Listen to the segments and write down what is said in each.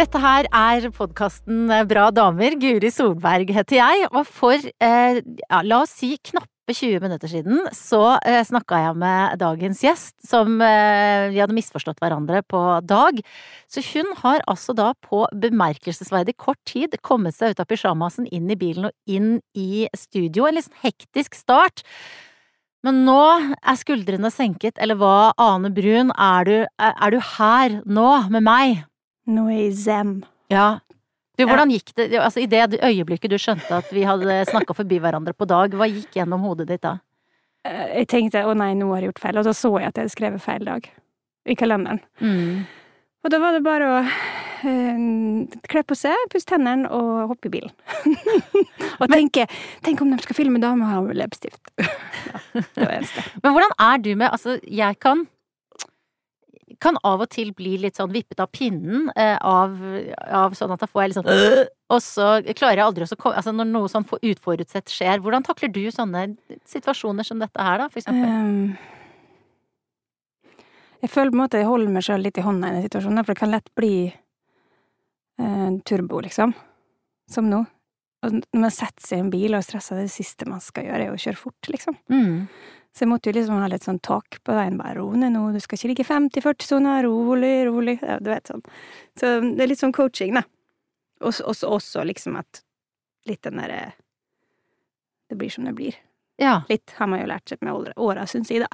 Dette her er podkasten Bra damer. Guri Solberg heter jeg. Og for, eh, ja, la oss si knappe 20 minutter siden, så eh, snakka jeg med dagens gjest, som eh, vi hadde misforstått hverandre på dag. Så hun har altså da på bemerkelsesverdig kort tid kommet seg ut av pysjamasen, inn i bilen og inn i studio. En litt sånn hektisk start. Men nå er skuldrene senket, eller hva, Ane Brun, er du, er du her nå med meg? Er jeg zen. Ja. Du, hvordan gikk det, altså i det øyeblikket du skjønte at vi hadde snakka forbi hverandre på dag, hva gikk gjennom hodet ditt da? Eh, Jeg tenkte å nei, nå har jeg gjort feil, og så så jeg at jeg hadde skrevet feil dag i kalenderen. Mm. Og da var det bare å eh, kle på seg, pusse tennene og hoppe i bilen. og tenke Tenk om de skal filme ha med leppestift. ja, det var eneste. Men hvordan er du med Altså, jeg kan kan av og til bli litt sånn vippet av pinnen eh, av, av sånn at da får jeg litt sånn Og så klarer jeg aldri å komme Altså når noe sånn utforutsett skjer, hvordan takler du sånne situasjoner som dette her, da, for eksempel? Um, jeg føler på en måte jeg holder meg sjøl litt i hånda i den situasjonen, for det kan lett bli uh, turbo, liksom. Som nå. Og når man setter seg i en bil og er stressa, det siste man skal gjøre, er å kjøre fort, liksom. Mm. Så jeg måtte jo liksom ha litt sånn tak på veien, bare ro ned nå, du skal ikke ligge 50-40-sona, rolig, rolig, ja, du vet sånn. Så det er litt sånn coaching, da. Og så- også, liksom at litt den derre Det blir som det blir. Ja. Litt har man jo lært seg med åra- syns jeg, da.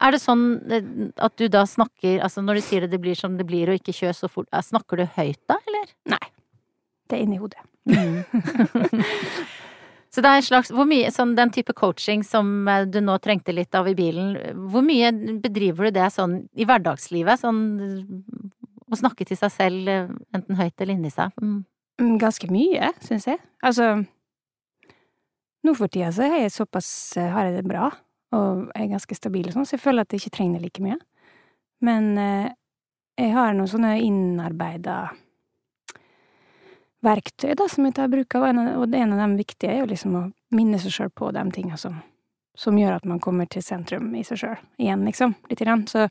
Er det sånn at du da snakker Altså når du sier det, det blir som det blir, og ikke kjør så fort, snakker du høyt da, eller? Nei. Det inni hodet. Så det er en slags Hvor mye sånn den type coaching som eh, du nå trengte litt av i bilen, hvor mye bedriver du det sånn i hverdagslivet? Sånn å snakke til seg selv, eh, enten høyt eller inni seg? Mm. Mm, Ganske mye, syns jeg. Altså Nå for tida så er jeg såpass eh, har jeg det bra, og er ganske stabil og sånn, så jeg føler at jeg ikke trenger like mye. Men eh, jeg har noen sånne innarbeida verktøy, da, som jeg tar bruk av, og det ene en av dem viktige er jo liksom å minne seg sjøl på de tinga som, som gjør at man kommer til sentrum i seg sjøl igjen, liksom, lite grann. Så,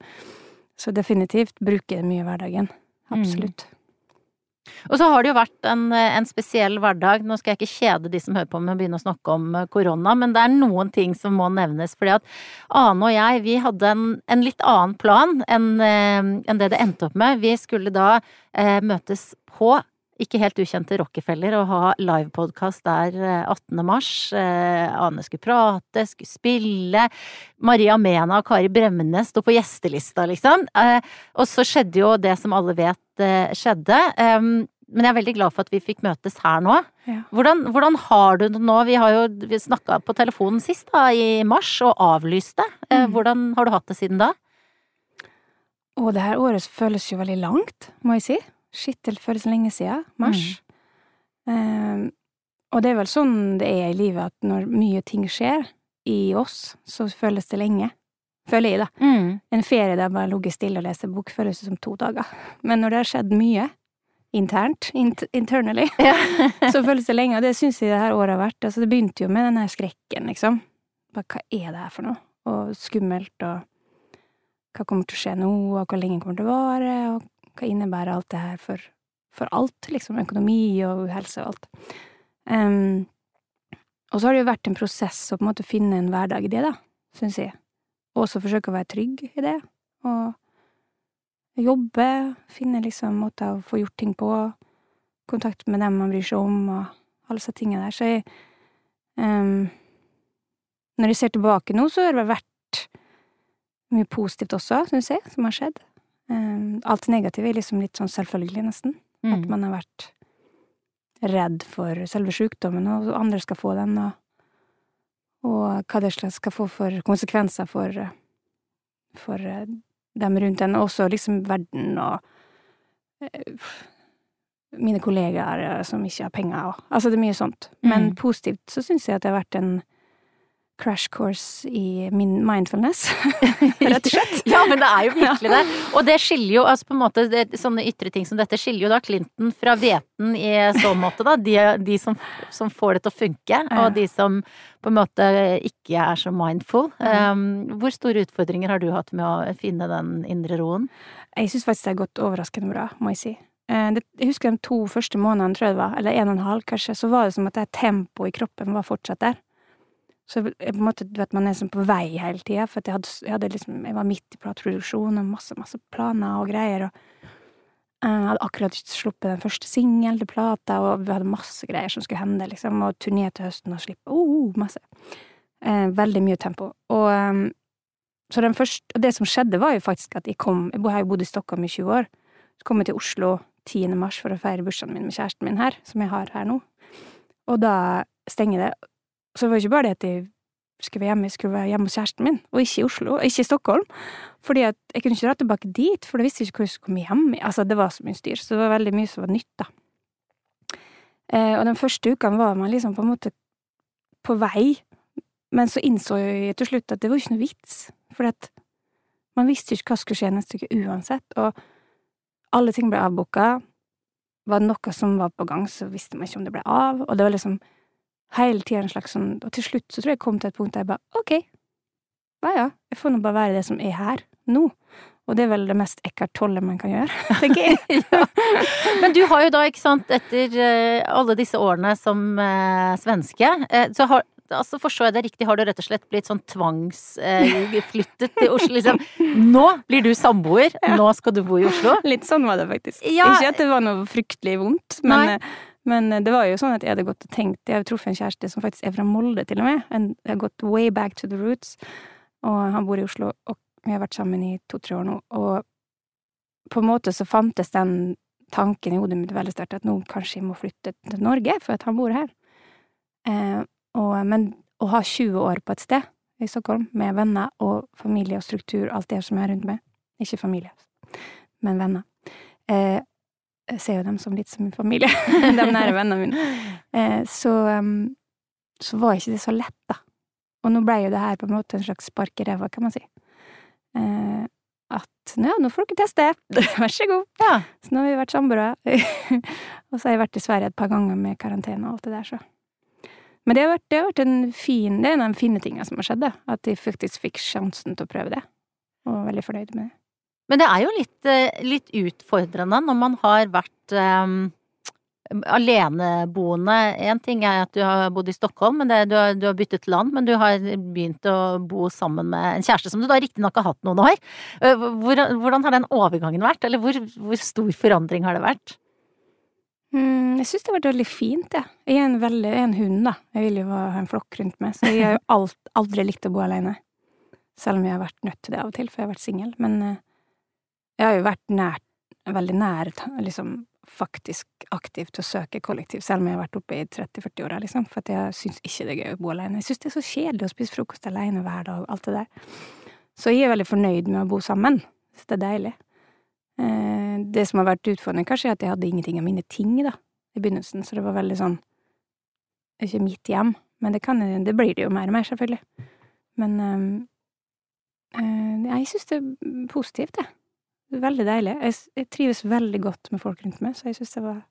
så definitivt bruker jeg det mye i hverdagen. Absolutt. Og så har det jo vært en, eh, en spesiell hverdag. Nå skal jeg ikke kjede de som hører på med å begynne å snakke om eh, korona, men det er noen ting som må nevnes. Fordi at Ane og jeg, vi hadde en, en litt annen plan enn en det det endte opp med. Vi skulle da eh, møtes på ikke helt ukjente Rockefeller og ha livepodkast der eh, 18. mars. Eh, Ane skulle prate, skulle spille. Maria Mena og Kari Bremnes sto på gjestelista, liksom. Eh, og så skjedde jo det som alle vet eh, skjedde. Men jeg er veldig glad for at vi fikk møtes her nå. Ja. Hvordan, hvordan har du det nå? Vi har jo snakka på telefonen sist, da, i mars, og avlyste. Eh, Mm. hvordan har du hatt det siden da? Og det her året føles jo veldig langt, må jeg si. Shit, det føles lenge siden. Mars. Ehm, og det er vel sånn det er i livet, at når mye ting skjer i oss, så føles det lenge. Føler jeg, da. Mm. En ferie der jeg bare ligger stille og leser bok, føles det som to dager. Men når det har skjedd mye, internt, int internally, Ja. så føles det lenge. Og det syns jeg det her året har vært. Altså, det begynte jo med den her skrekken, liksom. Bare, hva er det her for noe? Og skummelt, og hva kommer til å skje nå, og hvor lenge kommer det til å vare, og hva innebærer alt det her for, for alt, liksom, økonomi og helse og alt. Um, og så har det jo vært en prosess å på en måte finne en hverdag i det, da, syns jeg. Og også forsøke å være trygg i det, og jobbe, finne liksom måter å få gjort ting på, kontakt med dem man bryr seg om, og alle disse tingene der. Så jeg um, Når jeg ser tilbake nå, så har det vært mye positivt også, syns jeg, som har skjedd. Um, alt negativt er liksom litt sånn selvfølgelig, nesten. At Mm. man har vært redd for selve sykdommen, og andre skal få den, og, og hva det skal få for konsekvenser for, eh, for eh, dem rundt en, og også liksom verden og eh, mine kollegaer eh, som ikke har penger, og altså det er mye sånt. Men Mm. positivt så syns jeg at det har vært en crash course i min mindfulness, rett og slett. Ja, men det er jo virkelig det. Og det skiller jo, altså på en måte, det, sånne ytre ting som dette skiller jo da Clinton fra hveten i så måte, da. De, de som, som får det til å funke, og de som på en måte ikke er så mindful. Um, hvor store utfordringer har du hatt med å finne den indre roen? Jeg syns faktisk det har gått overraskende bra, må jeg si. eh, det, Jeg husker de to første månedene, tror jeg det var, eller en og en halv kanskje, så var det som at det tempoet i kroppen var fortsatt der. Så jeg, på en måte, du vet, man er sånn på vei hele tida, for jeg hadde, jeg, hadde liksom, jeg var midt i plateproduksjon og masse, masse planer og greier, og eh, jeg hadde akkurat sluppet den første singelen til plata, og vi hadde masse greier som skulle hende, liksom, og turné til høsten og slippe oh, oh, masse. Eh, veldig mye tempo. Og um, så den første, det som skjedde, var jo faktisk at jeg kom Jeg har jo bodd i Stockholm i 20 år. Så kom jeg til Oslo 10. mars for å feire bursdagen min med kjæresten min her, som jeg har her nå. Og da stenger det så det var ikke bare det at jeg skulle være hjemme, jeg skulle være hjemme hos kjæresten min, og ikke i Oslo, ikke i Stockholm. Fordi at jeg kunne ikke dra tilbake dit, for jeg visste ikke hvor jeg skulle komme hjem. Altså, det var så mye styr, så det var veldig mye som var nytt, da. Eh, og den første uka var man liksom på en måte på vei, men så innså jeg til slutt at det var ikke noe vits, for at man visste ikke hva skulle skje neste uke uansett, og alle ting ble avbooka. Var det noe som var på gang, så visste man ikke om det ble av, og det var liksom hele tida en slags sånn Og til slutt så tror jeg jeg kom til et punkt der jeg bare ok, ja ja, jeg får nå bare være det som er her, nå. Og det er vel det mest Eckhart Tolle man kan gjøre, tenker jeg. ja. Men du har jo da, ikke sant, etter uh, alle disse årene som eh, svenske, eh, så har altså Forstår jeg det riktig, har du rett og slett blitt sånn tvangsflyttet til Oslo? Liksom, nå blir du samboer, ja. nå skal du bo i Oslo? Litt sånn var det faktisk. Ja. Ikke at det var noe fryktelig vondt, men Nei. Men eh, det var jo sånn at jeg hadde gått og tenkt Jeg har truffet en kjæreste som faktisk er fra Molde, til og med. jeg har gått way back to the roots. Og han bor i Oslo, og vi har vært sammen i to-tre år nå. Og på en måte så fantes den tanken i hodet mitt veldig sterkt at nå kanskje jeg må flytte til Norge, for at han bor her. Eh, og, men å ha 20 år på et sted i Stockholm, med venner og familie og struktur, alt det som er rundt meg Ikke familie, men venner. Eh, jeg ser jo dem som litt som min familie, de nære vennene mine, eh, så, um, så var ikke det så lett, da. Og nå ble jo det her på en måte en slags spark i ræva, kan man si. Eh, at ja, nå får dere teste, vær så god. Ja. Så nå har vi vært samboere. og så har jeg vært i Sverige et par ganger med karantene og alt det der, så. Men det har vært, det har vært en fin, det er en av de fine tingene som har skjedd, da. at de faktisk fikk sjansen til å prøve det. Og var veldig fornøyd med det. Men det er jo litt, eh, litt utfordrende når man har vært um, aleneboende. Én ting er at du har bodd i Stockholm, men det, du, har, du, har, byttet land. Men du har begynt å bo sammen med en kjæreste som du da riktignok har hatt noen år. Eh, hvordan, hvordan har den overgangen vært, eller hvor, hvor, stor forandring har det vært? Mm, jeg syns det har vært veldig fint, jeg. Jeg er en, veldig, jeg er en hund, da. Jeg vil jo ha en flokk rundt meg, så jeg har jo aldri likt å bo alene. Selv om jeg har vært nødt til det av og til, for jeg har vært singel. Men jeg har jo vært nær, veldig nær, liksom faktisk aktivt å søke kollektiv, selv om jeg har vært oppe i 30-40-åra, liksom, for jeg syns ikke det er gøy å bo alene. Jeg syns det er så kjedelig å spise frokost alene hver dag, alt det der. Så jeg er veldig fornøyd med å bo sammen. Så det er deilig. Eh, det som har vært utfordrende, kanskje, er at jeg hadde ingenting av mine ting, da, i begynnelsen, så det var veldig sånn Ikke mitt hjem, men det kan Det blir det jo mer og mer, selvfølgelig. Men uh, jeg syns det er positivt, jeg. Veldig deilig. Jeg, jeg, trives veldig godt med folk rundt meg, så jeg syns det var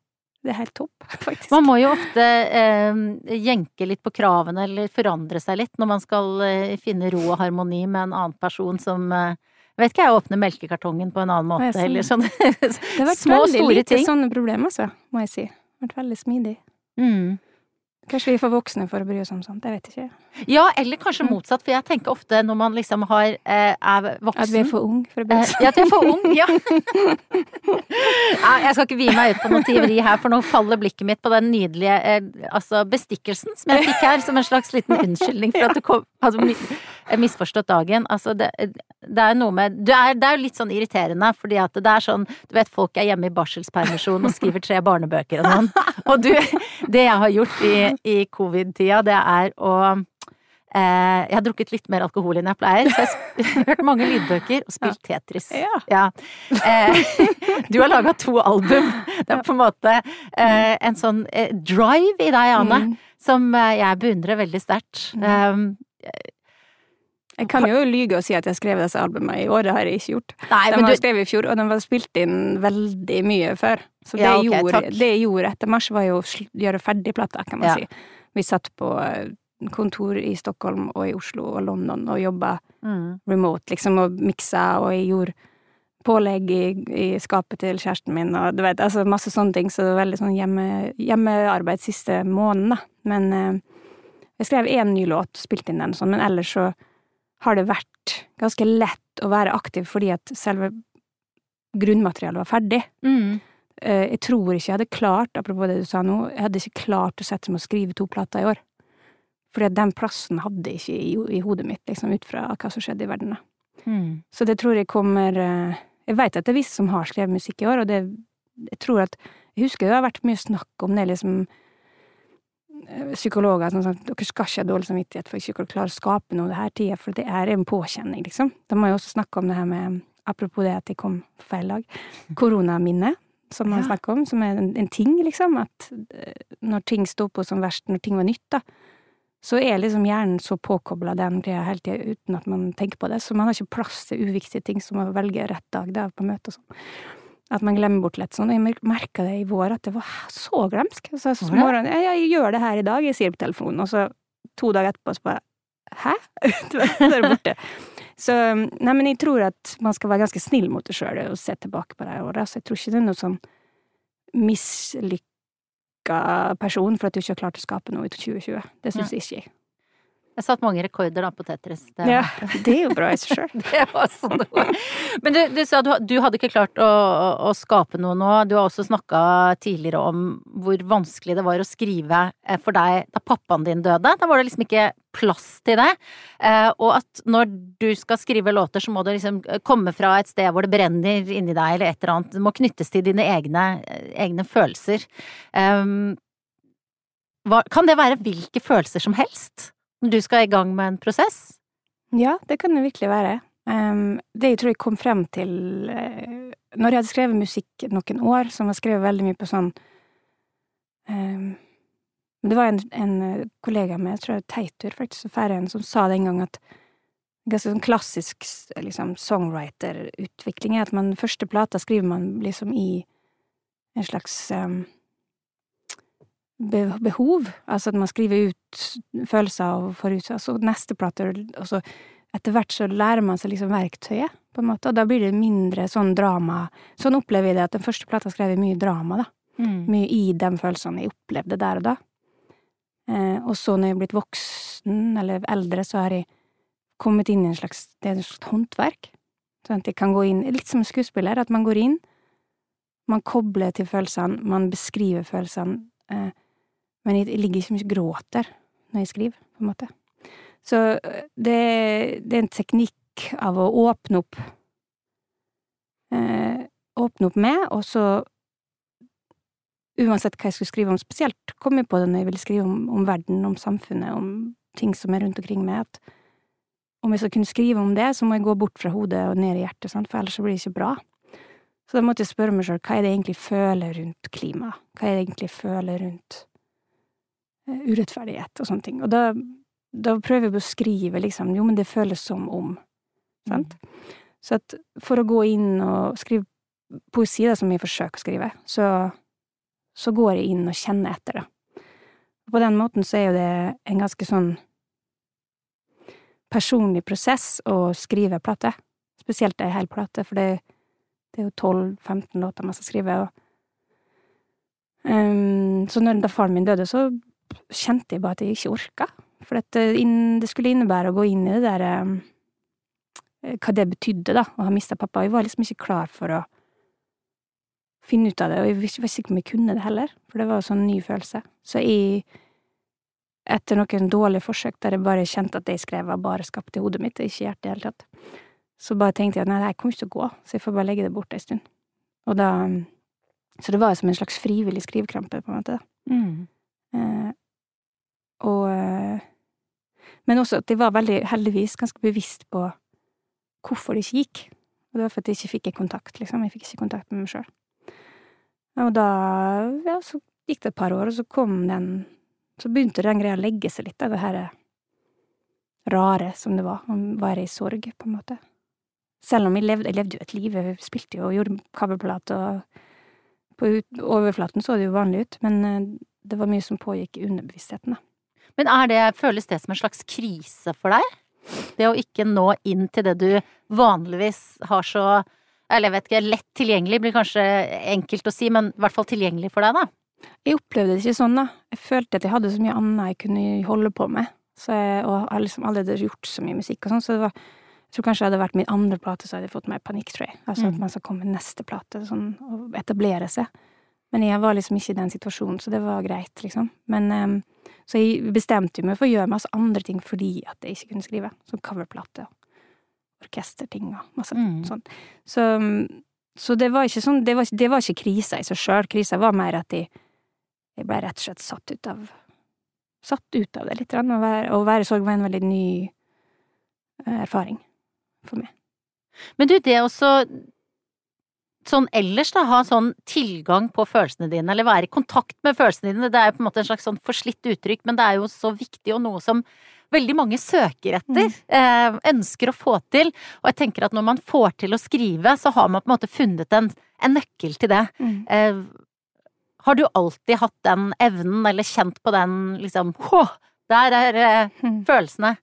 det er helt topp, faktisk. Man må jo ofte eh, jenke litt på kravene eller forandre seg litt når man skal eh, finne ro og harmoni med en annen person som eh, vet ikke jeg, åpner melkekartongen på en annen måte, sånn. eller sånn. Det har vært veldig lite ting. sånne problemer, altså, må jeg si. Det har vært veldig smidig. Mm. Kanskje vi er for voksne for å bry oss om sånt, jeg vet ikke. Ja, eller kanskje mm. motsatt, for jeg tenker ofte når man liksom har, eh, er voksen At vi er for ung for å bry oss. Eh, ja, at vi er for ung, ja. Jeg skal ikke vie meg ut på noe tyveri her, for nå faller blikket mitt på den nydelige eh, altså bestikkelsen som jeg fikk her, som en slags liten unnskyldning for at du kom, hadde misforstått dagen. Altså, det, det er noe med det er, det er jo litt sånn irriterende, fordi at det er sånn Du vet, folk er hjemme i barselspermisjon og skriver tre barnebøker og sånn. Og du, det jeg har gjort i, i covid-tida, det er å Eh, jeg har drukket litt mer alkohol enn jeg pleier, så jeg har hørt mange lydbøker og spilt Tetris. Ja. ja. Eh, du har laga to album. Det er på en måte eh, en sånn drive i deg, Anne, mm. som jeg beundrer veldig sterkt. Mm. Um, jeg kan jo lyge og si at jeg skrev disse albumene i år, det har jeg ikke gjort. Nei, de var du... skrevet i fjor, og de var spilt inn veldig mye før. Så det, ja, okay, jeg, gjorde, det jeg gjorde etter mars, var jo å gjøre ferdig plata, kan man ja. si. Vi satt på eh, kontor i Stockholm og i Oslo og London og jobba mm. remote, liksom, og miksa, og jeg gjorde pålegg i, i skapet til kjæresten min, og du vet, altså masse sånne ting, så det var veldig sånn hjemme, hjemmearbeid siste måneden, da. Men eh, jeg skrev én ny låt, spilte inn den sånn, men ellers så har det vært ganske lett å være aktiv fordi at selve grunnmaterialet var ferdig. Mm. Eh, jeg tror ikke jeg hadde klart, apropos det du sa nå, jeg hadde ikke klart å sette meg og skrive to plater i år. Fordi at den plassen hadde jeg ikke i, i hodet mitt, liksom, ut fra hva som skjedde i verden, da. Mm. Så det tror jeg kommer eh, Jeg veit at det er visse som har skrevet musikk i år, og det Jeg tror at Jeg husker det har vært mye snakk om det, liksom eh, Psykologer som sagt dere skal ikke ha dårlig samvittighet for ikke å klare å skape noe det her tida, for det er en påkjenning, liksom. Da må jeg også snakke om det her med Apropos det at jeg kom på feil dag. Koronaminne, som man Ja. snakker om, som er en, en ting, liksom. At eh, når ting sto på som verst, når ting var nytt, da, så er liksom hjernen så påkobla den greia hele tida uten at man tenker på det. Så man har ikke plass til uviktige ting som å velge rett dag da, på møte og sånn. At man glemmer bort litt sånn. Og jeg merka det i vår, at det var så glemsk. Så, så Var det? morgenen, jeg, jeg gjør det her i dag, jeg sier på telefonen, og så to dager etterpå så bare Hæ? så er det borte. Så nei, men jeg tror at man skal være ganske snill mot det sjøl og se tilbake på her året. Så jeg tror ikke det er noe sånn mislykka person for at du ikke har klart å skape noe i 2020. Det syns jeg ikke. Jeg satt mange rekorder da på Tetris. Det, Ja, det er jo bra i seg sjøl. Men du, du sa du, du hadde ikke klart å, å, å skape noe nå. Du har også snakka tidligere om hvor vanskelig det var å skrive eh, for deg da pappaen din døde. Da var det liksom ikke plass til det. Eh, og at når du skal skrive låter, så må det liksom komme fra et sted hvor det brenner inni deg, eller et eller annet. Det må knyttes til dine egne, egne følelser. Um, hva, kan det være hvilke følelser som helst? Du skal i gang med en prosess? Ja, det kan det virkelig være. Det jeg tror jeg kom frem til uh, Når jeg hadde skrevet musikk noen år, som jeg skrevet veldig mye på sånn Det var en, en eh, kollega med, jeg tror det var Teitur, faktisk, Færøyen, som sa det en gang at ganske sånn klassisk liksom, songwriter-utvikling er at man første plata skriver man liksom i en slags um, behov. Altså at man skriver ut følelser og får ut altså neste plate, og så etter hvert så lærer man seg liksom verktøyet, på en måte, og da blir det mindre sånn drama. Sånn opplever jeg det, at den første plata skrev jeg mye drama, da. Mm. Mye i de følelsene jeg opplevde der og da. Eh, og så når jeg er blitt voksen, eller eldre, så har jeg kommet inn i en slags, det er et slags håndverk. Sånn at jeg kan gå inn, litt som en skuespiller, at man går inn, man kobler til følelsene, man beskriver følelsene, eh, men jeg, ligger ikke mye og gråter når jeg skriver, på en måte. Så eh, det, det er en teknikk av å åpne opp eh, Åpne opp med, og så Uansett hva jeg skulle skrive om, spesielt kom jeg på det når jeg ville skrive om, om verden, om samfunnet, om ting som er rundt omkring meg, at om jeg skal kunne skrive om det, så må jeg gå bort fra hodet og ned i hjertet, sant? for ellers så blir det ikke bra. Så da måtte jeg spørre meg sjøl, hva er det jeg egentlig føler rundt klima? Hva er det jeg egentlig føler rundt urettferdighet og sånne ting? Og da, da prøver vi å beskrive, liksom, jo, men det føles som om, sant? Så at for å gå inn og skrive poesi, da, som jeg forsøker å skrive, så, så går jeg inn og kjenner etter. Og på den måten så er jo det en ganske sånn personlig prosess å skrive plate. Spesielt ei hel plate, for det, det er jo 12-15 låter man skal skrive, og um, Så når da faren min døde, så kjente jeg bare at jeg ikke orka. For at det, skulle innebære å gå inn i det der ehm, Hva det betydde, da, å ha mista pappa. Jeg var liksom ikke klar for å finne ut av det, og jeg var ikke sikker ikke om jeg kunne det heller, for det var jo sånn ny følelse. Så jeg, etter noen dårlige forsøk der jeg bare kjente at det jeg skrev var bare skapt i hodet mitt, og ikke hjertet i det hele tatt, så bare tenkte jeg at nei, det her kommer ikke til å gå, så jeg får bare legge det bort ei stund. Og da Så det var som en slags frivillig skrivekrampe, på en måte. Mm. Eh, og eh, Men også at jeg var veldig, heldigvis, ganske bevisst på hvorfor det ikke gikk. Og det var fordi jeg ikke fikk kontakt, liksom. Jeg fikk ikke kontakt med meg sjøl. Og da, ja, så gikk det et par år, og så kom den Så begynte den greia å legge seg litt, da, det her rare som det var, å være i sorg, på en måte. Selv om jeg levde, jeg levde jo et liv, jeg spilte jo og gjorde coverplate, og på overflaten så det jo vanlig ut, men eh, det var mye som pågikk i underbevisstheten, da. Men er det, føles det som en slags krise for deg? Det å ikke nå inn til det du vanligvis har så eller jeg vet ikke, lett tilgjengelig blir kanskje enkelt å si, men i hvert fall tilgjengelig for deg, da? Jeg opplevde det ikke sånn, da. Jeg følte at jeg hadde så mye annet jeg kunne holde på med. Så jeg, og jeg har liksom allerede gjort så mye musikk og sånn, så det var Jeg tror kanskje det hadde vært min andre plate, så hadde jeg fått mer panikk, tror jeg. Altså at Mm. man skal komme med neste plate, sånn, og etablere seg. Men jeg var liksom ikke i den situasjonen, så det var greit, liksom. Men ehm, Så jeg bestemte meg for å gjøre masse andre ting fordi at jeg ikke kunne skrive. Som coverplate og orkesterting og masse Mm. sånt. Så, så det var ikke sånn Det var, det var ikke krisa i seg sjøl. Krisa var mer at jeg, jeg ble rett og slett satt ut av Satt ut av det litt. Å være, være sorg var en veldig ny eh, erfaring for meg. Men du, det også sånn ellers, da, ha sånn tilgang på følelsene dine, eller være i kontakt med følelsene dine, det er jo på en måte en slags sånn forslitt uttrykk, men det er jo så viktig og noe som veldig mange søker etter, eh, ønsker å få til, og jeg tenker at når man får til å skrive, så har man på en måte funnet en, en nøkkel til det. Eh, har du alltid hatt den evnen, eller kjent på den liksom, hå, der er eh, Mm. følelsene.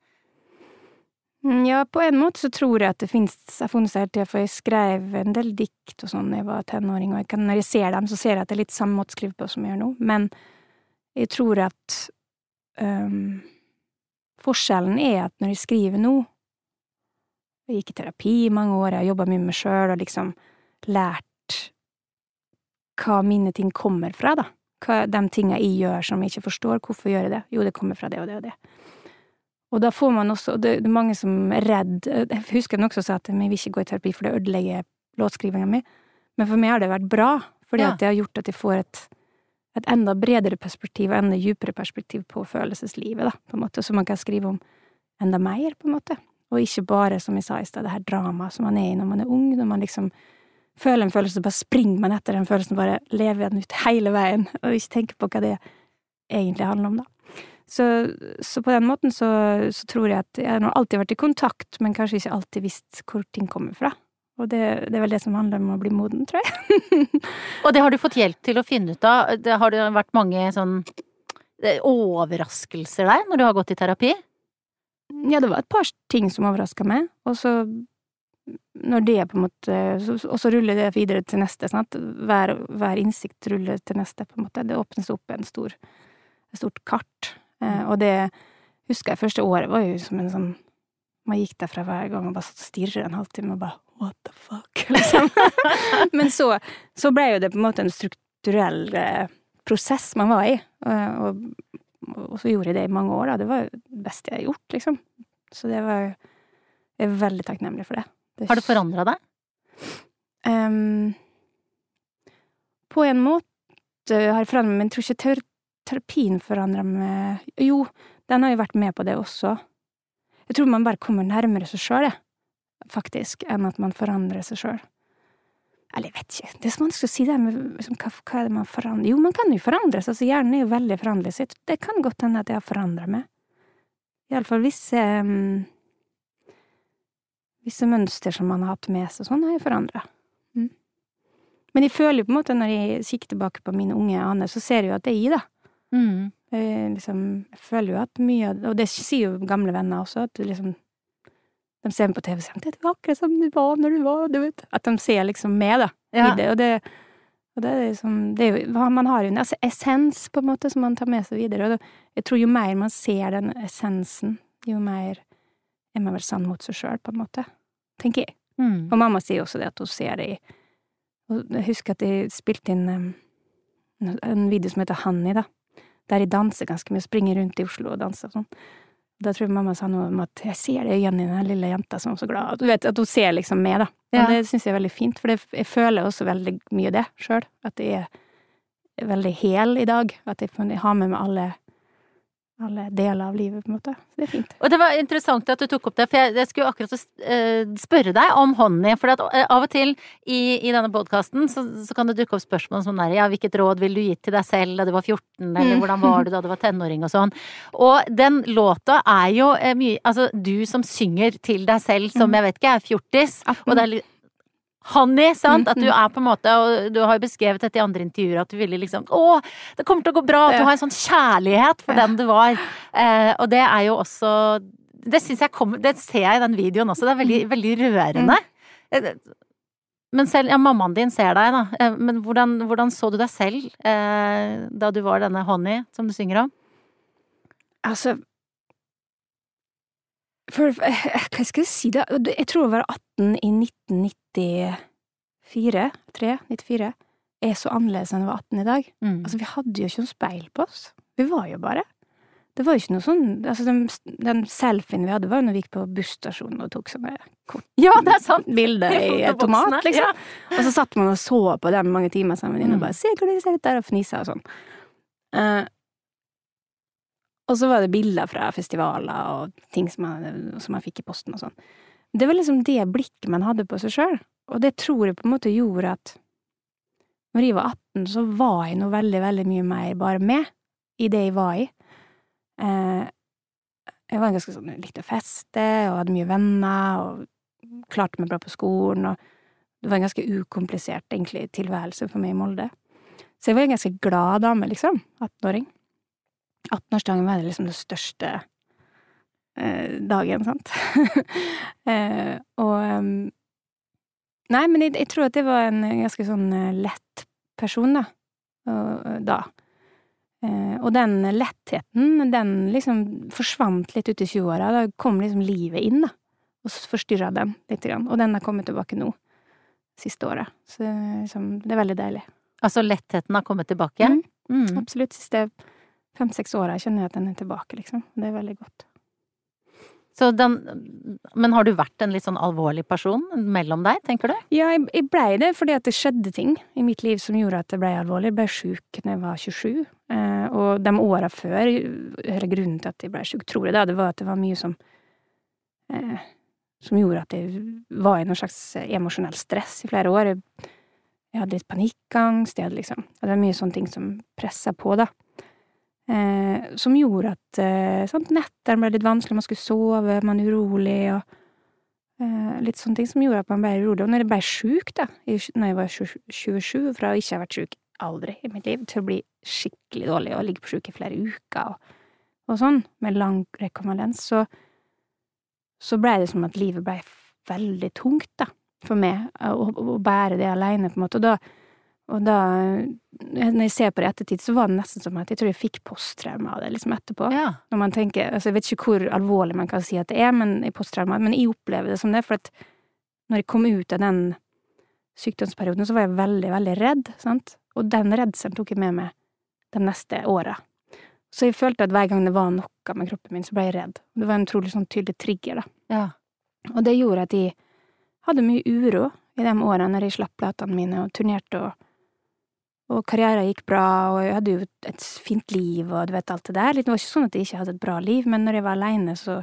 Mm, Ja, på en måte så tror jeg at det fins Jeg har funnet seg hele tida, for jeg skrev en del dikt og sånn da jeg var tenåring, og jeg kan, når jeg ser dem, så ser jeg at det er litt samme måte å skrive på som jeg gjør nå, men jeg tror at um, Forskjellen er at når jeg skriver nå Jeg gikk i terapi i mange år, jeg har jobba mye med meg sjøl og liksom lært hva mine ting kommer fra, da. Hva de tinga jeg gjør som jeg ikke forstår, hvorfor gjør jeg det? Jo, det kommer fra det og det og det. Og da får man også, det, det er mange som er redd Jeg husker noen også sa at vi vil ikke gå i terapi, for det ødelegger låtskrivinga mi. Men for meg har det vært bra, fordi Ja. at det har gjort at jeg får et, et enda bredere perspektiv, og enda djupere perspektiv på følelseslivet, da, på en måte, så man kan skrive om enda mer, på en måte. Og ikke bare, som jeg sa i stad, det her dramaet som man er i når man er ung, når man liksom føler en følelse, så bare springer man etter den følelsen, bare lever den ut hele veien, og ikke tenker på hva det egentlig handler om, da. Så, så på den måten så, så tror jeg at jeg har alltid vært i kontakt, men kanskje ikke alltid visst hvor ting kommer fra. Og det, det er vel det som handler om å bli moden, tror jeg. Og det har du fått hjelp til å finne ut av. Det har det vært mange sånn eh, overraskelser der når du har gått i terapi? Ja, det var et par ting som overraska meg, og så når det på en måte Og så ruller det videre til neste, sant. Hver, hver innsikt ruller til neste, på en måte. Det åpnes opp en stor, et stort kart. Eh, og det husker jeg første året var jo som en sånn Man gikk derfra hver gang og bare satt og stirret en halvtime og bare what the fuck, liksom. Men så, så ble jo det på en måte en strukturell eh, prosess man var i, og, og, og så gjorde jeg det i mange år, da. Det var jo det beste jeg har gjort, liksom. Så det var Jeg er veldig takknemlig for det. Har det forandra deg? Um, på en måte har jeg forandret meg, men jeg tror ikke ter terapien forandrer meg Jo, den har jo vært med på det også. Jeg tror man bare kommer nærmere seg sjøl, faktisk, enn at man forandrer seg sjøl. Eller jeg vet ikke, det er så vanskelig å si det med liksom, hva, hva er det man forandrer Jo, man kan jo forandres, altså hjernen er jo veldig foranderlig, så det kan godt hende at jeg har forandra meg. Iallfall visse um, Visse mønster som man har hatt med seg, sånn har jeg forandra. Mm. Men jeg føler jo på en måte, når jeg kikker tilbake på mine unge aner, så ser jeg jo at det er i, da. Mm. Jeg, liksom, jeg føler jo at mye av Og det sier jo gamle venner også, at du liksom De ser meg på TV og sier 'Det var akkurat som du var når du var du vet. At de ser liksom med, da, Ja. det. Og det, og det er liksom det er jo, Man har jo en altså, essens, på en måte, som man tar med seg videre. Og det, jeg tror jo mer man ser den essensen, jo mer er man vel sann mot seg sjøl, på en måte. Tenker jeg. Mm. Og mamma sier også det, at hun ser det i Jeg husker at jeg spilte inn um, en video som heter Honey, da. Der jeg danser ganske mye, springer rundt i Oslo og danser og sånn. Da tror jeg mamma sa noe om at 'jeg ser det igjen i den lille jenta som er så glad'. Du vet, At hun ser liksom meg, da. Ja. Og det syns jeg er veldig fint, for det, jeg føler også veldig mye det sjøl. At jeg er veldig hel i dag. At jeg, jeg har med meg alle, alle deler av livet, på en måte. Så det er fint. Og det var interessant at du tok opp det, for jeg, jeg skulle akkurat eh, spørre deg om Honey. For at, eh, av og til i, i denne podkasten så, så kan det dukke opp spørsmål som der, ja, hvilket råd ville du gitt til deg selv da du var 14, eller Mm. hvordan var du da du var tenåring og sånn. Og den låta er jo eh, mye Altså, du som synger til deg selv som Mm. jeg vet ikke er fjortis, og det er Honey, sant? At du Mm. er på en måte Og du har jo beskrevet dette i andre intervjuer at du ville liksom Å, det kommer til å gå bra! At du har en sånn kjærlighet for den du var. Eh, og det er jo også Det syns jeg kommer Det ser jeg i den videoen også. Det er veldig, veldig rørende. Eh, Men selv, ja, mammaen din ser deg, da. Eh, men hvordan, hvordan så du deg selv eh, da du var denne Honey, som du synger om? Altså for, Hva skal jeg si, da? Jeg tror å være 18 i 1994, 3, 94, er så annerledes enn jeg var 18 i dag. Mm. Altså, vi hadde jo ikke noe speil på oss. Vi var jo bare. Det var jo ikke noe sånn altså, Den, den selfien vi hadde, var jo når vi gikk på busstasjonen og tok sånne ja, det er sant! bilder i tomat liksom. ja. Og så satt man og så på dem mange timer sammen Mm. og bare 'se hvordan de ser ut der', og fnisa og sånn. Uh, og så var det bilder fra festivaler og ting som man, som man fikk i posten og sånn. Det var liksom det blikket man hadde på seg sjøl, og det tror jeg på en måte gjorde at når jeg var 18, så var jeg nå veldig, veldig mye mer bare med i det jeg var i. Eh, jeg var ganske sånn, likte å feste og hadde mye venner og klarte meg bra på skolen og det var en ganske ukomplisert, egentlig, tilværelse for meg i Molde. Så jeg var en ganske glad dame, liksom. 18-åring. 18-årsdagen var liksom det største dagen, sant. eh, og Nei, men jeg, jeg tror at jeg var en ganske sånn eh, lett person, da. Og, eh, da. Eh, og den lettheten, den liksom forsvant litt ut i 20-åra. Da kom liksom livet inn, da. Og forstyrra den litt. Og den har kommet tilbake nå. Siste året. Så liksom, det er veldig deilig. Altså lettheten har kommet tilbake? Mm. Mm. Absolutt. Siste fem-seks åra kjenner jeg at den er tilbake, liksom. Det er veldig godt. Den Men har du vært en litt sånn alvorlig person mellom deg, tenker du? Ja, jeg, jeg blei det fordi at det skjedde ting i mitt liv som gjorde at jeg blei alvorlig. Jeg blei sjuk da jeg var 27, eh, og de åra før, hele grunnen til at jeg blei sjuk, tror jeg da, det var at det var mye som eh, Som gjorde at jeg var i noe slags emosjonell stress i flere år. Jeg, jeg hadde litt panikkangst, jeg hadde liksom Det var mye sånne ting som pressa på, da. Eh, som gjorde at eh, sant, nettene ble litt vanskelig, man skulle sove, man er urolig, og eh, litt sånne ting som gjorde at man ble urolig. Og når jeg ble sjuk, da, i, når jeg var 27, fra å ikke ha vært sjuk aldri i mitt liv, til å bli skikkelig dårlig og ligge på sjuk i flere uker og, og sånn, med lang rekonvalens, så, så blei det som at livet blei veldig tungt, da, for meg, å, å bære det aleine, på en måte. Og da, og da, når jeg ser på det i ettertid, så var det nesten som at jeg tror jeg fikk posttraume av det, liksom etterpå. Ja. Når man tenker, altså Jeg vet ikke hvor alvorlig man kan si at det er, men i posttraume, men jeg opplever det som det, for at når jeg kom ut av den sykdomsperioden, så var jeg veldig, veldig redd, sant, og den redselen tok jeg med meg de neste åra. Så jeg følte at hver gang det var noe med kroppen min, så ble jeg redd. Det var en utrolig sånn tydelig trigger, da. Ja. Og det gjorde at jeg hadde mye uro i de årene når jeg slapp platene mine og turnerte og og karrieren gikk bra, og jeg hadde jo et fint liv, og du vet alt det der. Det var ikke sånn at jeg ikke hadde et bra liv, men når jeg var aleine, så,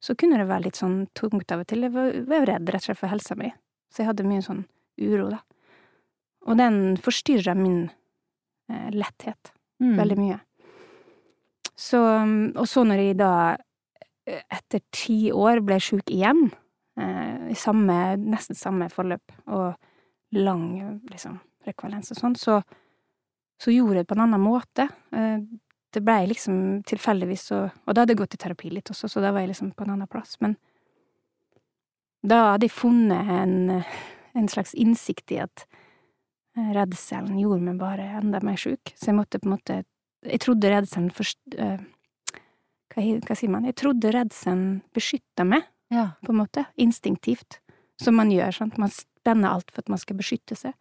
så kunne det være litt sånn tungt av og til. Jeg var, var redd rett og slett for helsa mi, så jeg hadde mye sånn uro, da. Og den forstyrra min eh, letthet Mm. veldig mye. Så, og så når jeg da, eh, etter ti år, ble sjuk igjen, eh, i samme, nesten samme forløp, og lang, liksom, rekvalens og sånn, så, så gjorde jeg det på en annen måte. Eh, det blei liksom tilfeldigvis så Og da hadde jeg gått i terapi litt også, så da var jeg liksom på en annen plass. Men da hadde jeg funnet en, en slags innsikt i at eh, redselen gjorde meg bare enda mer sjuk. Så jeg måtte på en måte Jeg trodde redselen først eh, hva, hva sier man? Jeg trodde redselen beskytta meg, Ja. på en måte. Instinktivt. Som man gjør, sant. Man spenner alt for at man skal beskytte seg.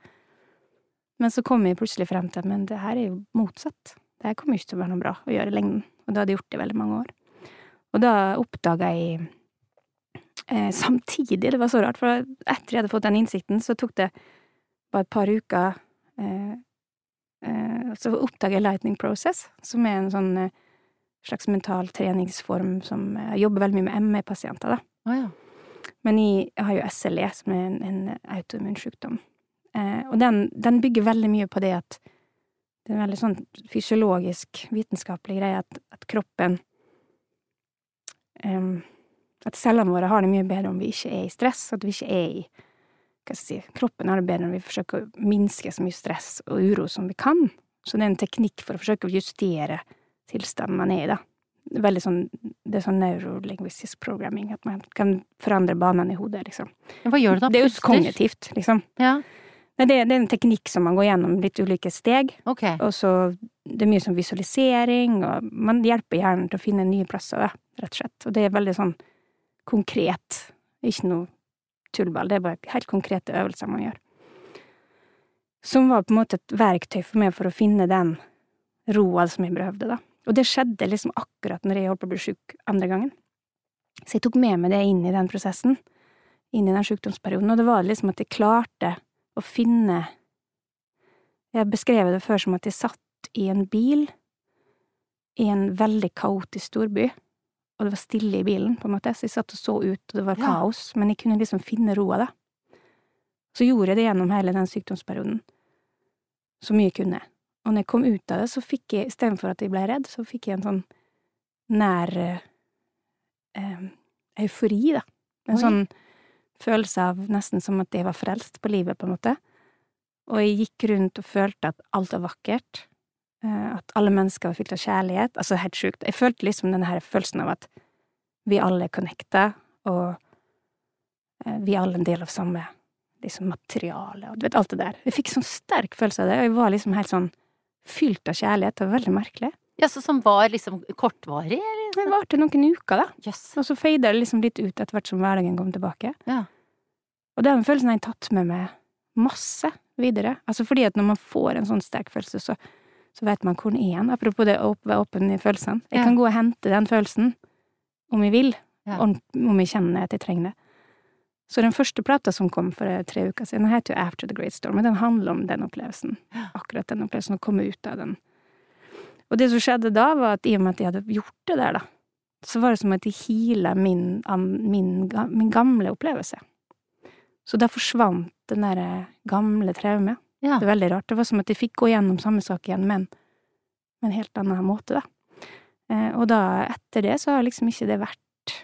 Men så kom jeg plutselig frem til at men det her er jo motsatt. Det her kommer ikke til å være noe bra å gjøre i lengden. Og da hadde jeg gjort det i veldig mange år. Og da oppdaga jeg eh, samtidig, det var så rart, for etter jeg hadde fått den innsikten, så tok det bare et par uker eh, eh, Så oppdaga jeg Lightning Process, som er en sånn eh, slags mental treningsform som eh, jobber veldig mye med ME-pasienter, da. Oh, ja. Men jeg, jeg har jo SLE, som er en, en autoimmun sykdom. Eh, og den, den bygger veldig mye på det at Det er en veldig sånn fysiologisk, vitenskapelig greie at, at kroppen em, At cellene våre har det mye bedre om vi ikke er i stress, at vi ikke er i hva skal jeg si, Kroppen har det bedre når vi forsøker å minske så mye stress og uro som vi kan. Så det er en teknikk for å forsøke å justere tilstanden man er i, da. veldig sånn Det er sånn neurolingvistisk programming, at man kan forandre banene i hodet, liksom. Hva gjør det da? Det er jo kognitivt, liksom. Ja, Nei, det, det er en teknikk som man går gjennom litt ulike steg, Okay. og så Det er mye sånn visualisering, og man hjelper hjernen til å finne nye plasser, rett og slett. Og det er veldig sånn konkret. Ikke noe tullball, det er bare helt konkrete øvelser man gjør. Som var på en måte et verktøy for meg for å finne den roa som jeg behøvde, da. Og det skjedde liksom akkurat når jeg holdt på å bli sjuk andre gangen. Så jeg tok med meg det inn i den prosessen, inn i den sjukdomsperioden, og det var liksom at jeg klarte å finne Jeg beskrev det før som at jeg satt i en bil i en veldig kaotisk storby, og det var stille i bilen, på en måte, så jeg satt og så ut, og det var Ja. kaos, men jeg kunne liksom finne roa, da. Så gjorde jeg det gjennom hele den sykdomsperioden, så mye jeg kunne. Og når jeg kom ut av det, så fikk jeg, istedenfor at jeg ble redd, så fikk jeg en sånn nær eh, eh, eufori, da. En Oi. sånn følelse av nesten som at jeg var frelst på livet, på en måte. Og jeg gikk rundt og følte at alt var vakkert. eh, At alle mennesker var fylt av kjærlighet. Altså, helt sjukt. Jeg følte liksom denne her følelsen av at vi alle er connecta, og eh, vi er alle en del av samme liksom materiale, og du vet, alt det der. Jeg fikk sånn sterk følelse av det, og jeg var liksom helt sånn fylt av kjærlighet. Det var veldig merkelig. Ja, så som var liksom kortvarig, eller? Det varte noen uker, da. Yes. Og så feida det liksom litt ut etter hvert som hverdagen kom tilbake. Ja. Og den følelsen har jeg tatt med meg masse videre. Altså fordi at når man får en sånn sterk følelse, så, så vet man hvor den er. Apropos det å være åpen i følelsene. Jeg kan gå og hente den følelsen om jeg vil, Ja. om jeg kjenner at jeg trenger det. Så den første plata som kom for eh, tre uker siden, heter jo After the Great Storm, og den handler om den opplevelsen. Akkurat den opplevelsen, å komme ut av den. Og det som skjedde da, var at i og med at jeg hadde gjort det der, da, så var det som at jeg heala min, min, min gamle opplevelse. Så da forsvant den derre gamle traumet. Ja. Det er veldig rart. Det var som at jeg fikk gå gjennom samme sak igjen, men på en helt annen måte, da. Eh, og da, etter det, så har liksom ikke det vært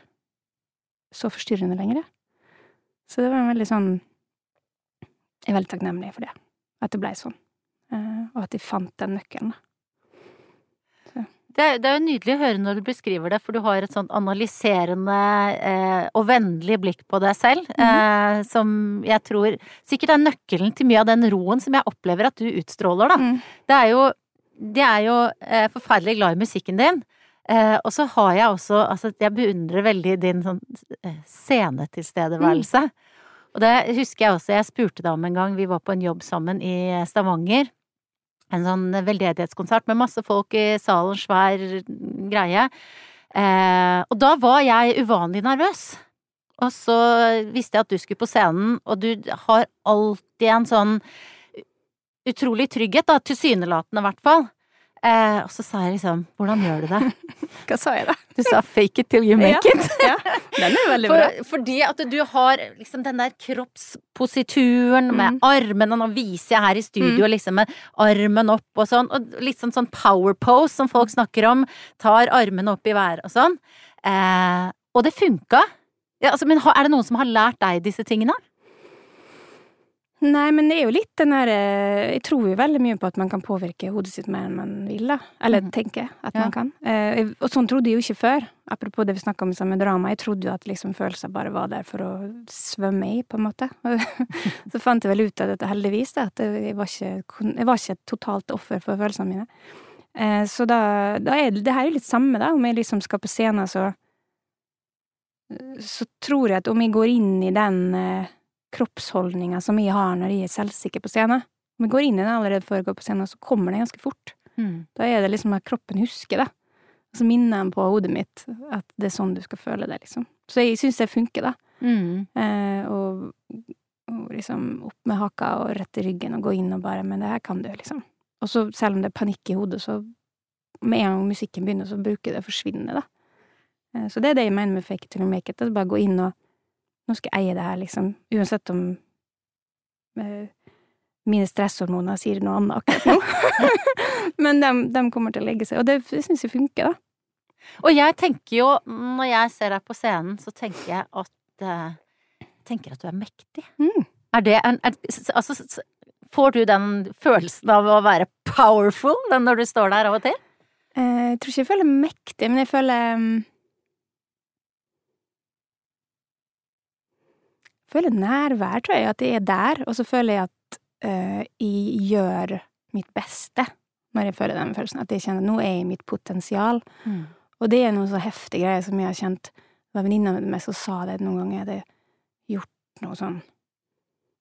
så forstyrrende lenger. Så det var en veldig sånn Jeg er veldig takknemlig for det. At det blei sånn. Eh, og at jeg fant den nøkkelen, da. Det er, det er jo nydelig å høre når du beskriver det, for du har et sånt analyserende eh, og vennlig blikk på deg selv, eh, som jeg tror sikkert er nøkkelen til mye av den roen som jeg opplever at du utstråler, da. Mm. Det er jo, de er jo eh, forferdelig glad i musikken din. Eh, og så har jeg også Altså, jeg beundrer veldig din sånn scenetilstedeværelse. scenetilstedeværelse. Og det husker jeg også, jeg spurte deg om en gang, vi var på en jobb sammen i Stavanger. En sånn veldedighetskonsert med masse folk i salen, svær greie. Eh, og da var jeg uvanlig nervøs. Og så visste jeg at du skulle på scenen, og du har alltid en sånn utrolig trygghet, da, tilsynelatende i hvert fall. Eh, og så sa jeg liksom, hvordan gjør du det? Hva sa jeg, da? Du sa fake it till you make Ja. it. ja, den er veldig bra. For, fordi at du har liksom den der kroppsposituren med Mm. armene, nå viser jeg her i studio liksom med armen opp og sånn, og litt sånn, sånn power pose som folk snakker om, tar armene opp i været og sånn. Eh, og det funka. Ja, altså, men er det noen som har lært deg disse tingene? Nei, men det er jo litt den der eh, Jeg tror jo veldig mye på at man kan påvirke hodet sitt mer enn man vil, da. Eller Mhm. tenker at Ja. man kan. Eh, og sånn trodde jeg jo ikke før. Apropos det vi snakka om med drama. Jeg trodde jo at liksom følelser bare var der for å svømme i, på en måte. Så fant jeg vel ut av dette, heldigvis, da, at jeg var ikke, jeg var ikke et totalt offer for følelsene mine. Eh, så da, da er det, det her er jo litt samme, da. Om jeg liksom skal på scenen, så Så tror jeg at om jeg går inn i den eh, kroppsholdninga som jeg har når jeg er selvsikker på scenen. Om jeg går inn i den allerede før jeg går på scenen, så kommer det ganske fort. Da er det liksom at kroppen husker det. Og så minner den på hodet mitt at det er sånn du skal føle det, liksom. Så jeg syns det funker, da. Mm. Eh, og, og liksom opp med haka og rett i ryggen og gå inn og bare Men det her kan du, liksom. Og så selv om det er panikk i hodet, så med en gang musikken begynner, så bruker det å forsvinne, da. Eh, så det er det jeg mener med fake it till you make it. Altså bare gå inn og Nå skal jeg eie det her, liksom. Uansett om uh, mine stresshormoner sier noe annet akkurat nå. Men de, de kommer til å legge seg. Og det syns jeg funker, da. Og jeg tenker jo, når jeg ser deg på scenen, så tenker jeg at uh, tenker at du er mektig. Mm. Er det en er, Altså, får du den følelsen av å være powerful når du står der av og til? Eh, Jeg tror ikke jeg føler mektig, men jeg føler mm, Føler nærvær, tror jeg, at jeg er der, og så føler jeg at uh, jeg gjør mitt beste når jeg føler den følelsen. At jeg kjenner at nå er jeg i mitt potensial. Mm. Og det er noen så heftige greier som jeg har kjent Det var venninna mi som sa det noen ganger jeg hadde gjort noe sånn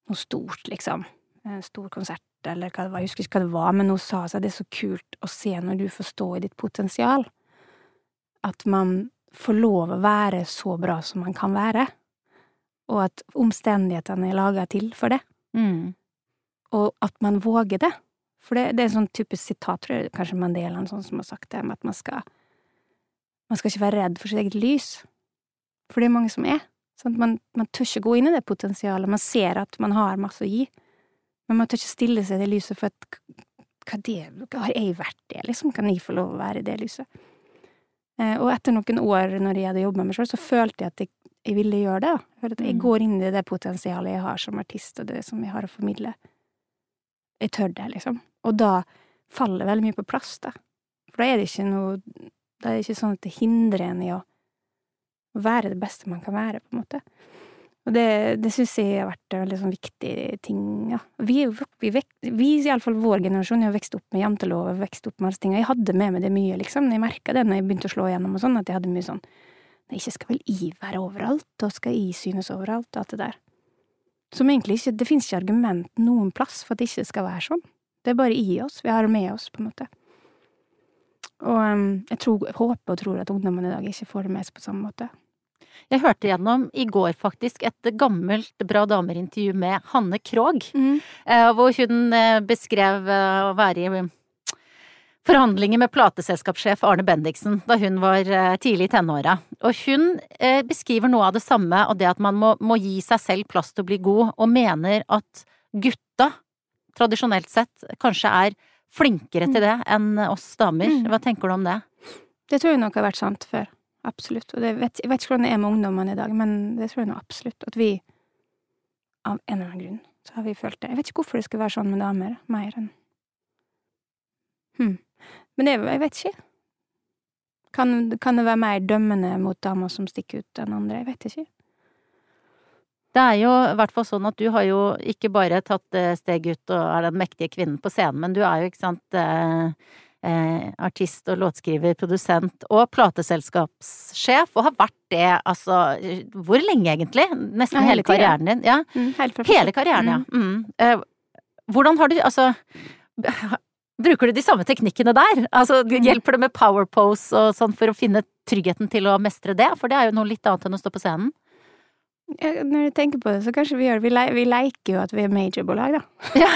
Noe stort, liksom. En stor konsert, eller hva det var. Jeg husker ikke hva det var, men hun sa at det er så kult å se når du får stå i ditt potensial. At man får lov å være så bra som man kan være. Og at omstendighetene er laga til for det. Mm. Og at man våger det. For det, det er en sånn typisk sitat, tror jeg kanskje Mandela sånn som har sagt det, med at man skal Man skal ikke være redd for sitt eget lys. For det er mange som er. Sånn man, man tør ikke gå inn i det potensialet. Man ser at man har masse å gi, men man tør ikke stille seg i det lyset for at hva det, Har jeg vært det, liksom? Kan jeg få lov å være i det lyset? Eh, og etter noen år når jeg hadde jobba med meg sjøl, så følte jeg at jeg, jeg ville gjøre det. Jeg at jeg Mm. går inn i det potensialet jeg har som artist, og det som jeg har å formidle. Jeg tør det, liksom. Og da faller veldig mye på plass, da. For da er det ikke noe Da er det ikke sånn at det hindrer en i å være det beste man kan være, på en måte. Og det, det syns jeg har vært en veldig sånn viktig ting, ja. Vi, vi, vek, vi iallfall vår generasjon, har vokst opp med jantelov og vokst opp med alle ting. Og jeg hadde med meg det mye, liksom. Jeg merka det når jeg begynte å slå igjennom og sånn, at jeg hadde mye sånn Nei, ikke skal vel I være overalt, og skal I synes overalt, og alt det der. Som egentlig ikke Det fins ikke argument noen plass for at det ikke skal være sånn. Det er bare i oss. Vi har det med oss, på en måte. Og um, jeg tror, håper og tror at ungdommen i dag ikke får det med seg på samme måte. Jeg hørte gjennom i går faktisk et gammelt Bra damer-intervju med Hanne Krogh. mm. hvor hun eh, beskrev eh, å være i forhandlinger med plateselskapssjef Arne Bendiksen da hun var eh, tidlig i tenåra. Og hun eh, beskriver noe av det samme, og det at man må, må gi seg selv plass til å bli god, og mener at gutta, tradisjonelt sett, kanskje er flinkere til det enn oss damer. Mm. Hva tenker du om det? Det tror jeg nok har vært sant før. Absolutt. Og vet, jeg vet ikke hvordan det er med ungdommene i dag, men det tror jeg nå absolutt. At vi, av en eller annen grunn, så har vi følt det. Jeg vet ikke hvorfor det skal være sånn med damer, mer enn hm. Men det, jeg vet ikke. Kan, kan det være mer dømmende mot damer som stikker ut enn andre? Jeg vet ikke. Det er jo i hvert fall sånn at du har jo ikke bare tatt eh, steg ut og er den mektige kvinnen på scenen, men du er jo, ikke sant, eh, artist og låtskriver, produsent og plateselskapssjef, og har vært det altså Hvor lenge egentlig? Nesten Ja, hele hele karrieren din? Ja. Mm, hele, Hele karrieren, ja. Mm. Eh, hvordan har du Altså Bruker du de samme teknikkene der? Altså, hjelper det med power pose og sånn for å finne tryggheten til å mestre det? For det er jo noe litt annet enn å stå på scenen. Ja, når du tenker på det, så kanskje vi gjør det. Vi, le vi leker jo at vi er majorbolag, da. Ja.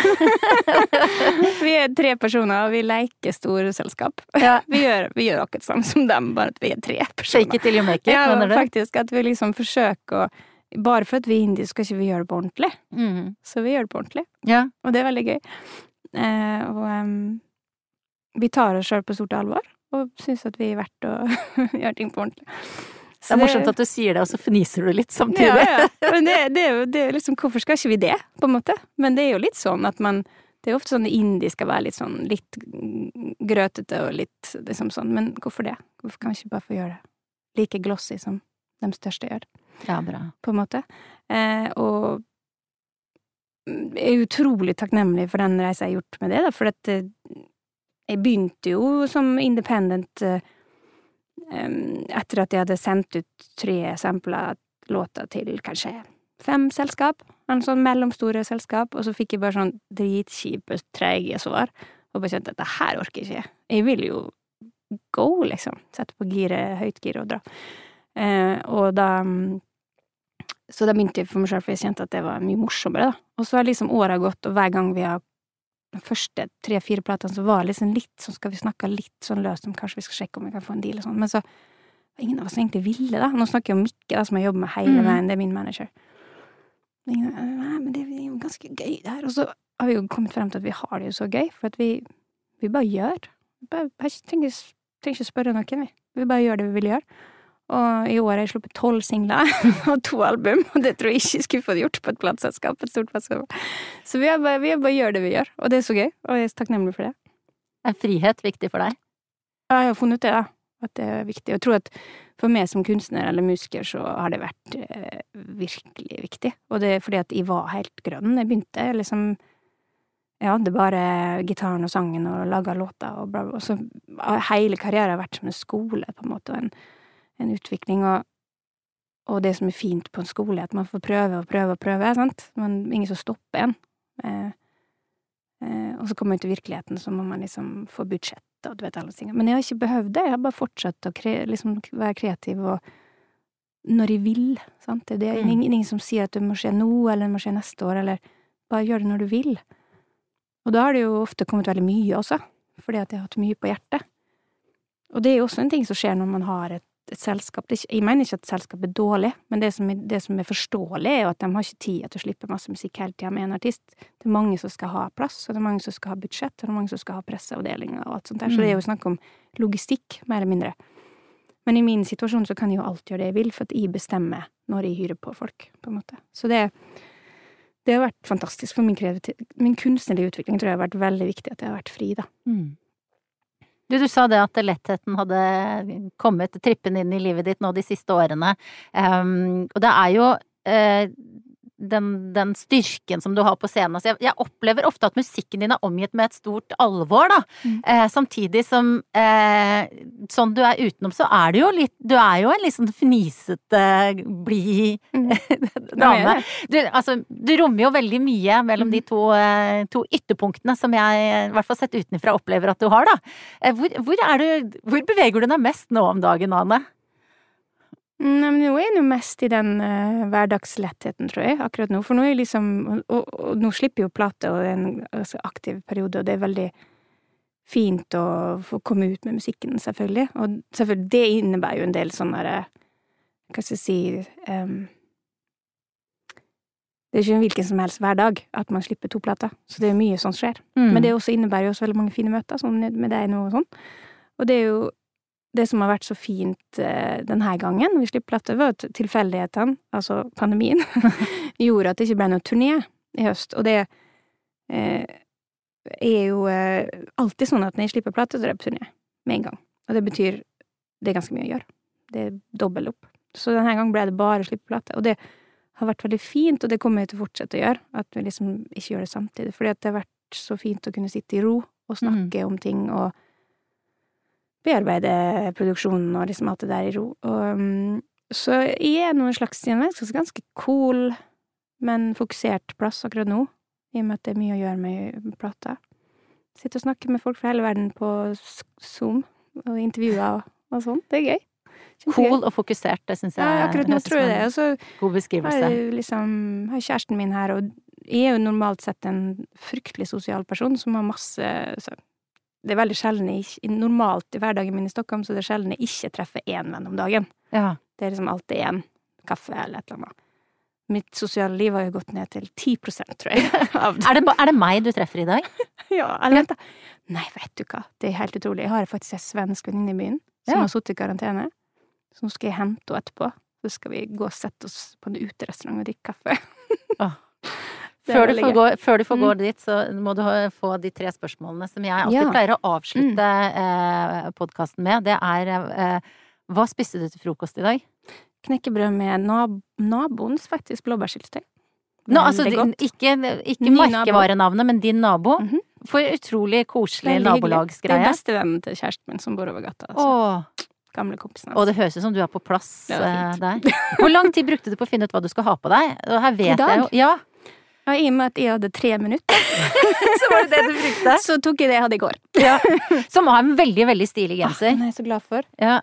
vi er tre personer, og vi leker storselskap. Ja. Vi, gjør, vi gjør akkurat samme som dem, bare at vi er tre personer. Shake it till you make it, ja, mener du? faktisk. At vi liksom forsøker å Bare for at vi er indiske, skal ikke vi gjøre det på ordentlig. Mm. Så vi gjør det på ordentlig. Ja. Og det er veldig gøy. Eh, og um, vi tar oss sjøl på stort alvor, og syns at vi er verdt å gjøre ting på ordentlig. Det er morsomt at du sier det, og så fniser du litt samtidig. Ja, ja. Men det, det det liksom, hvorfor skal ikke vi det, på en måte? Men det er jo litt sånn at man Det er ofte sånn indie skal være litt sånn litt grøtete og litt liksom sånn, men hvorfor det? Hvorfor kan vi ikke bare få gjøre det like glossy som de største gjør, Ja, bra. på en måte? Eh, og jeg er utrolig takknemlig for den reisa jeg har gjort med det, da, for at eh, jeg begynte jo som independent eh, etter at jeg hadde sendt ut tre eksempler låter til kanskje fem selskap, en sånn mellomstore selskap, og så fikk jeg bare sånn dritkjipe, treige svar, og bare kjente at det her orker jeg ikke. Jeg vil jo go, liksom. Sette på giret, høyt gir og dra. Eh, og da Så da begynte jeg for meg selv, for jeg kjente at det var mye morsommere, da. Og så har liksom åra gått, og hver gang vi har første tre-fire platene, så var det liksom litt sånn, skal vi snakke litt sånn løst om kanskje vi skal sjekke om vi kan få en deal og sånn, men så var ingen av oss egentlig ville, da. Nå snakker jeg om Mikke, da, som jeg jobber med hele Mhm. veien, det er min manager. Ingen, Nei, men det er jo ganske gøy, det her. Og så har vi jo kommet frem til at vi har det jo så gøy, for at vi, vi bare gjør. Vi bare, jeg trenger, trenger ikke spørre noen, vi. Vi bare gjør det vi vil gjøre. Og i år har jeg sluppet tolv singler og to album, og det tror jeg ikke jeg skulle fått gjort på et plateselskap. Et stort plateselskap. Så vi bare, vi bare gjør det vi gjør, og det er så gøy, og jeg er så takknemlig for det. Er frihet viktig for deg? Ja, jeg har funnet ut det, da. At det er viktig. Og jeg tror at for meg som kunstner eller musiker, så har det vært eh, virkelig viktig. Og det er fordi at jeg var helt grønn. Jeg begynte liksom Jeg hadde bare gitaren og sangen og laga låter og bla, bla. Og så har hele karrieren vært som en skole, på en måte, og en, en utvikling. Og, og det som er fint på en skole, er at man får prøve og prøve og prøve, sant. Men ingen som stopper en. Eh, eh, og så kommer man ut i virkeligheten, så må man liksom få budsjett og du vet alle tingene. Men jeg har ikke behøvd det. Jeg har bare fortsatt å kre liksom være kreativ og når jeg vil, sant. Det er Mm. ingen, ingen som sier at det må skje nå, eller det må skje neste år, eller bare gjør det når du vil. Og da har det jo ofte kommet veldig mye også, fordi at jeg har hatt mye på hjertet. Og det er jo også en ting som skjer når man har et, et selskap. Det ikke, jeg mener ikke at selskap er dårlig, men det som, er, det som er forståelig, er jo at de har ikke tid til å slippe masse musikk hele tida med en artist. Det er mange som skal ha plass, og det er mange som skal ha budsjett, og det er mange som skal ha presseavdelinger og alt sånt der. Så det er jo snakk om logistikk, mer eller mindre. Men i min situasjon så kan jeg jo alltid gjøre det jeg vil, for at jeg bestemmer når jeg hyrer på folk, på en måte. Så det, det har vært fantastisk for min, min kunstnerlige utvikling, tror jeg har vært veldig viktig at jeg har vært fri, da. Mm. Du, du sa det at lettheten hadde kommet trippende inn i livet ditt nå de siste årene. Um, og det er jo eh, den, den styrken som du har på scenen. Altså, jeg, jeg opplever ofte at musikken din er omgitt med et stort alvor, da. Mm. Eh, samtidig som eh, sånn du er utenom, så er du jo litt Du er jo en litt sånn fnisete, blid Mm. dame. Du, altså, du rommer jo veldig mye mellom de to, eh, to ytterpunktene som jeg, i hvert fall sett utenfra, opplever at du har, da. Eh, Hvor, hvor, du, hvor beveger du deg mest nå om dagen, Ane? Nei, men nå er jeg jo mest i den uh, hverdagslettheten, tror jeg, akkurat nå. For nå er jeg liksom Og, og, og nå slipper jo plate, og det er en altså, aktiv periode, og det er veldig fint å få komme ut med musikken, selvfølgelig. Og selvfølgelig, det innebærer jo en del sånne derre Hva skal jeg si um, Det er ikke en hvilken som helst hverdag at man slipper to plater, så det er mye som skjer. Mm. Men det også innebærer jo også veldig mange fine møter, sånn med deg nå og sånn. Og det er jo det som har vært så fint eh, denne gangen, vi slipper plate, var at tilfeldighetene, altså pandemien, gjorde at det ikke ble noe turné i høst. Og det eh, er jo eh, alltid sånn at når jeg slipper plate, så er det på turné med en gang. Og det betyr det er ganske mye å gjøre. Det er dobbelt opp. Så denne gangen ble det bare slippe plate. Og det har vært veldig fint, og det kommer jeg til å fortsette å gjøre. At vi liksom ikke gjør det samtidig. Fordi at det har vært så fint å kunne sitte i ro og snakke om ting og bearbeide produksjonen og liksom alt det der i ro. Og, um, så jeg er noen slags i en ganske, cool, men fokusert plass akkurat nå, i og med at det er mye å gjøre med plata. Sitter og snakker med folk fra hele verden på Zoom, og intervjuer og, og sånt. Det er gøy. Kjempegøy. Cool og fokusert, det syns jeg Ja, akkurat nå tror jeg det. Og så god har beskrivelse. jeg liksom har kjæresten min her, og jeg er jo normalt sett en fryktelig sosial person som har masse så, Det er veldig sjelden jeg Normalt i hverdagen min i Stockholm, så det er sjelden jeg ikke treffer én venn om dagen. Ja. Det er liksom alltid én kaffe eller et eller annet. Mitt sosiale liv har jo gått ned til 10% tror jeg. Er, det, er det meg du treffer i dag? ja, eller vent, da. Nei, vet du hva, det er helt utrolig. Jeg har faktisk en svensk venninne i byen som Ja. har sittet i karantene. Så nå skal jeg hente henne etterpå. Så skal vi gå og sette oss på en uterestaurant og drikke kaffe. Er Før du, får gå, før du får Mm. gå dit, så må du få de tre spørsmålene som jeg alltid Ja. Mm. pleier å avslutte eh, podkasten med. Det er eh, Hva spiste du til frokost i dag? Knekkebrød med nab naboens faktisk blåbærsyltetøy. Nå, altså, ikke, ikke merkevarenavnet, men din nabo. Mhm. For utrolig koselig nabolagsgreie. Det er bestevennen til kjæresten min som bor over gata. Altså. Åh, Gamle kompisen og det høres ut som du er på plass eh, der. Hvor lang tid brukte du på å finne ut hva du skal ha på deg? Og her vet dag? jeg jo Ja, Ja, I og med at jeg hadde tre minutter, så var det det du brukte. så tok jeg det jeg hadde i går. Ja. Som har en veldig, veldig stilig genser. Den er jeg så glad for. Ja.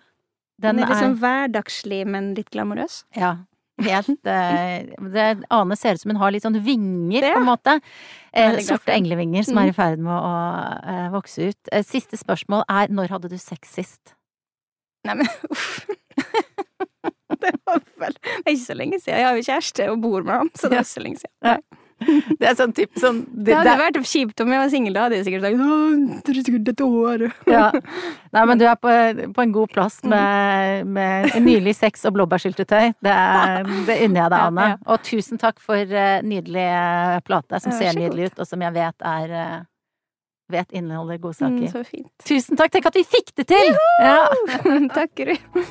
Den, Den er liksom er hverdagslig, men litt glamorøs. Ja. Helt eh, det, Ane ser ut som hun har litt sånn vinger, Det. på en måte. Eh, sorte englevinger som Mm. er i ferd med å eh, vokse ut. Eh, siste spørsmål er når hadde du sex sist? Nei, men uff. Det var vel Det er ikke så lenge siden. Jeg har jo kjæreste og bor med ham, så det er ikke så lenge siden. Ja. Det er sånn typ sånn Det hadde vært kjipt om jeg var singel, da hadde jeg sikkert sagt «Åh, er sikkert et år. ja. Nei, men du er på, på en god plass Mm. med, med nylig sex og blåbærsyltetøy. Det, er- det unner jeg deg, Ja, ja. Og tusen takk for uh, nydelig eh, plate, som ser nydelig ut, og som jeg vet er uh, vet inneholder Mm, godsaker. så fint. Tusen takk! Tenk at vi fikk det til! Ja. Takker du.